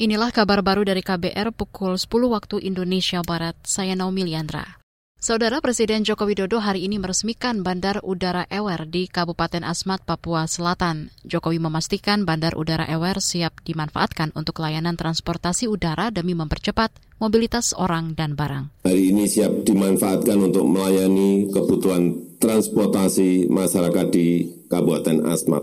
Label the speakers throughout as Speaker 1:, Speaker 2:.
Speaker 1: Inilah kabar baru dari KBR pukul 10 waktu Indonesia Barat. Saya Naomi Liandra. Saudara Presiden Joko Widodo hari ini meresmikan Bandar Udara Ewer di Kabupaten Asmat, Papua Selatan. Jokowi memastikan Bandar Udara Ewer siap dimanfaatkan untuk layanan transportasi udara demi mempercepat mobilitas orang dan barang.
Speaker 2: Hari ini siap dimanfaatkan untuk melayani kebutuhan transportasi masyarakat di Kabupaten Asmat.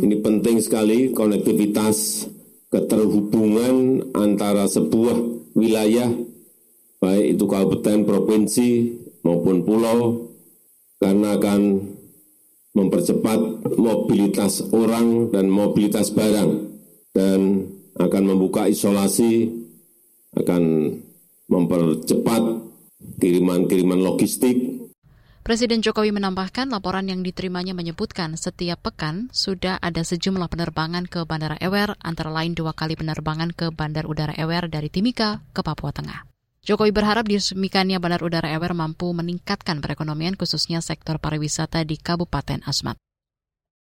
Speaker 2: Ini penting sekali konektivitas keterhubungan antara sebuah wilayah, baik itu kabupaten, provinsi, maupun pulau, karena akan mempercepat mobilitas orang dan mobilitas barang, dan akan membuka isolasi, akan mempercepat kiriman-kiriman logistik,
Speaker 1: Presiden Jokowi menambahkan laporan yang diterimanya menyebutkan setiap pekan sudah ada sejumlah penerbangan ke Bandara Ewer, antara lain dua kali penerbangan ke Bandar Udara Ewer dari Timika ke Papua Tengah. Jokowi berharap diresmikannya Bandar Udara Ewer mampu meningkatkan perekonomian khususnya sektor pariwisata di Kabupaten Asmat.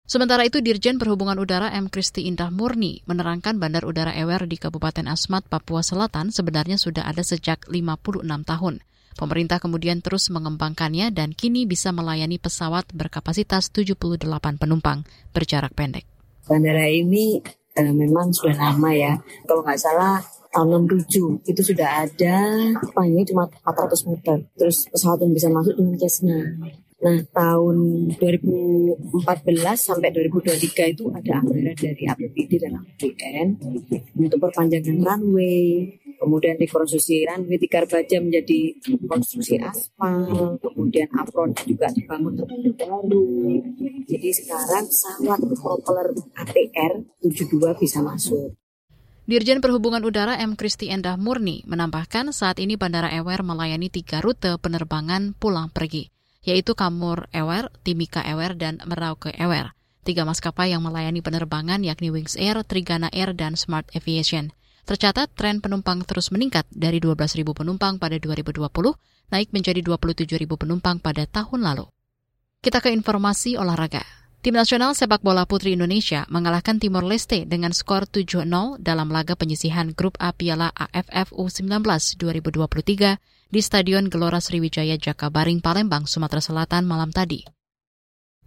Speaker 1: Sementara itu, Dirjen Perhubungan Udara M. Kristi Indah Murni menerangkan Bandar Udara Ewer di Kabupaten Asmat, Papua Selatan sebenarnya sudah ada sejak 56 tahun. Pemerintah kemudian terus mengembangkannya dan kini bisa melayani pesawat berkapasitas 78 penumpang berjarak pendek.
Speaker 3: Bandara ini eh, memang sudah lama ya. Kalau nggak salah tahun 67 itu sudah ada panjangnya cuma 400 meter. Terus pesawat yang bisa masuk dengan Cessna. Nah, tahun 2014 sampai 2023 itu ada anggaran dari APBD dan APBN untuk perpanjangan runway, kemudian rekonstruksi runway Tikar Baja menjadi konstruksi aspal, kemudian apron juga dibangun baru. Jadi sekarang pesawat propeller ATR 72 bisa masuk.
Speaker 1: Dirjen Perhubungan Udara M. Kristi Endah Murni menambahkan saat ini Bandara Ewer melayani tiga rute penerbangan pulang pergi yaitu Kamur Ewer, Timika Ewer, dan Merauke Ewer. Tiga maskapai yang melayani penerbangan yakni Wings Air, Trigana Air, dan Smart Aviation. Tercatat tren penumpang terus meningkat dari 12.000 penumpang pada 2020 naik menjadi 27.000 penumpang pada tahun lalu. Kita ke informasi olahraga. Tim nasional sepak bola putri Indonesia mengalahkan Timor Leste dengan skor 7-0 dalam laga penyisihan grup A Piala AFF U19 2023 di Stadion Gelora Sriwijaya Jakabaring, Palembang, Sumatera Selatan malam tadi.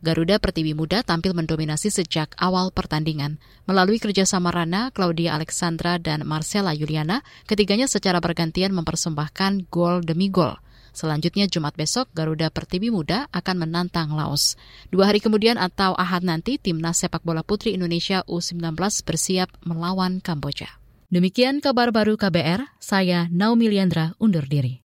Speaker 1: Garuda Pertiwi Muda tampil mendominasi sejak awal pertandingan. Melalui kerjasama Rana, Claudia Alexandra, dan Marcella Juliana, ketiganya secara bergantian mempersembahkan gol demi gol. Selanjutnya Jumat besok, Garuda Pertiwi Muda akan menantang Laos. Dua hari kemudian atau Ahad nanti, Timnas Sepak Bola Putri Indonesia U19 bersiap melawan Kamboja. Demikian kabar baru KBR, saya Naomi Liandra undur diri.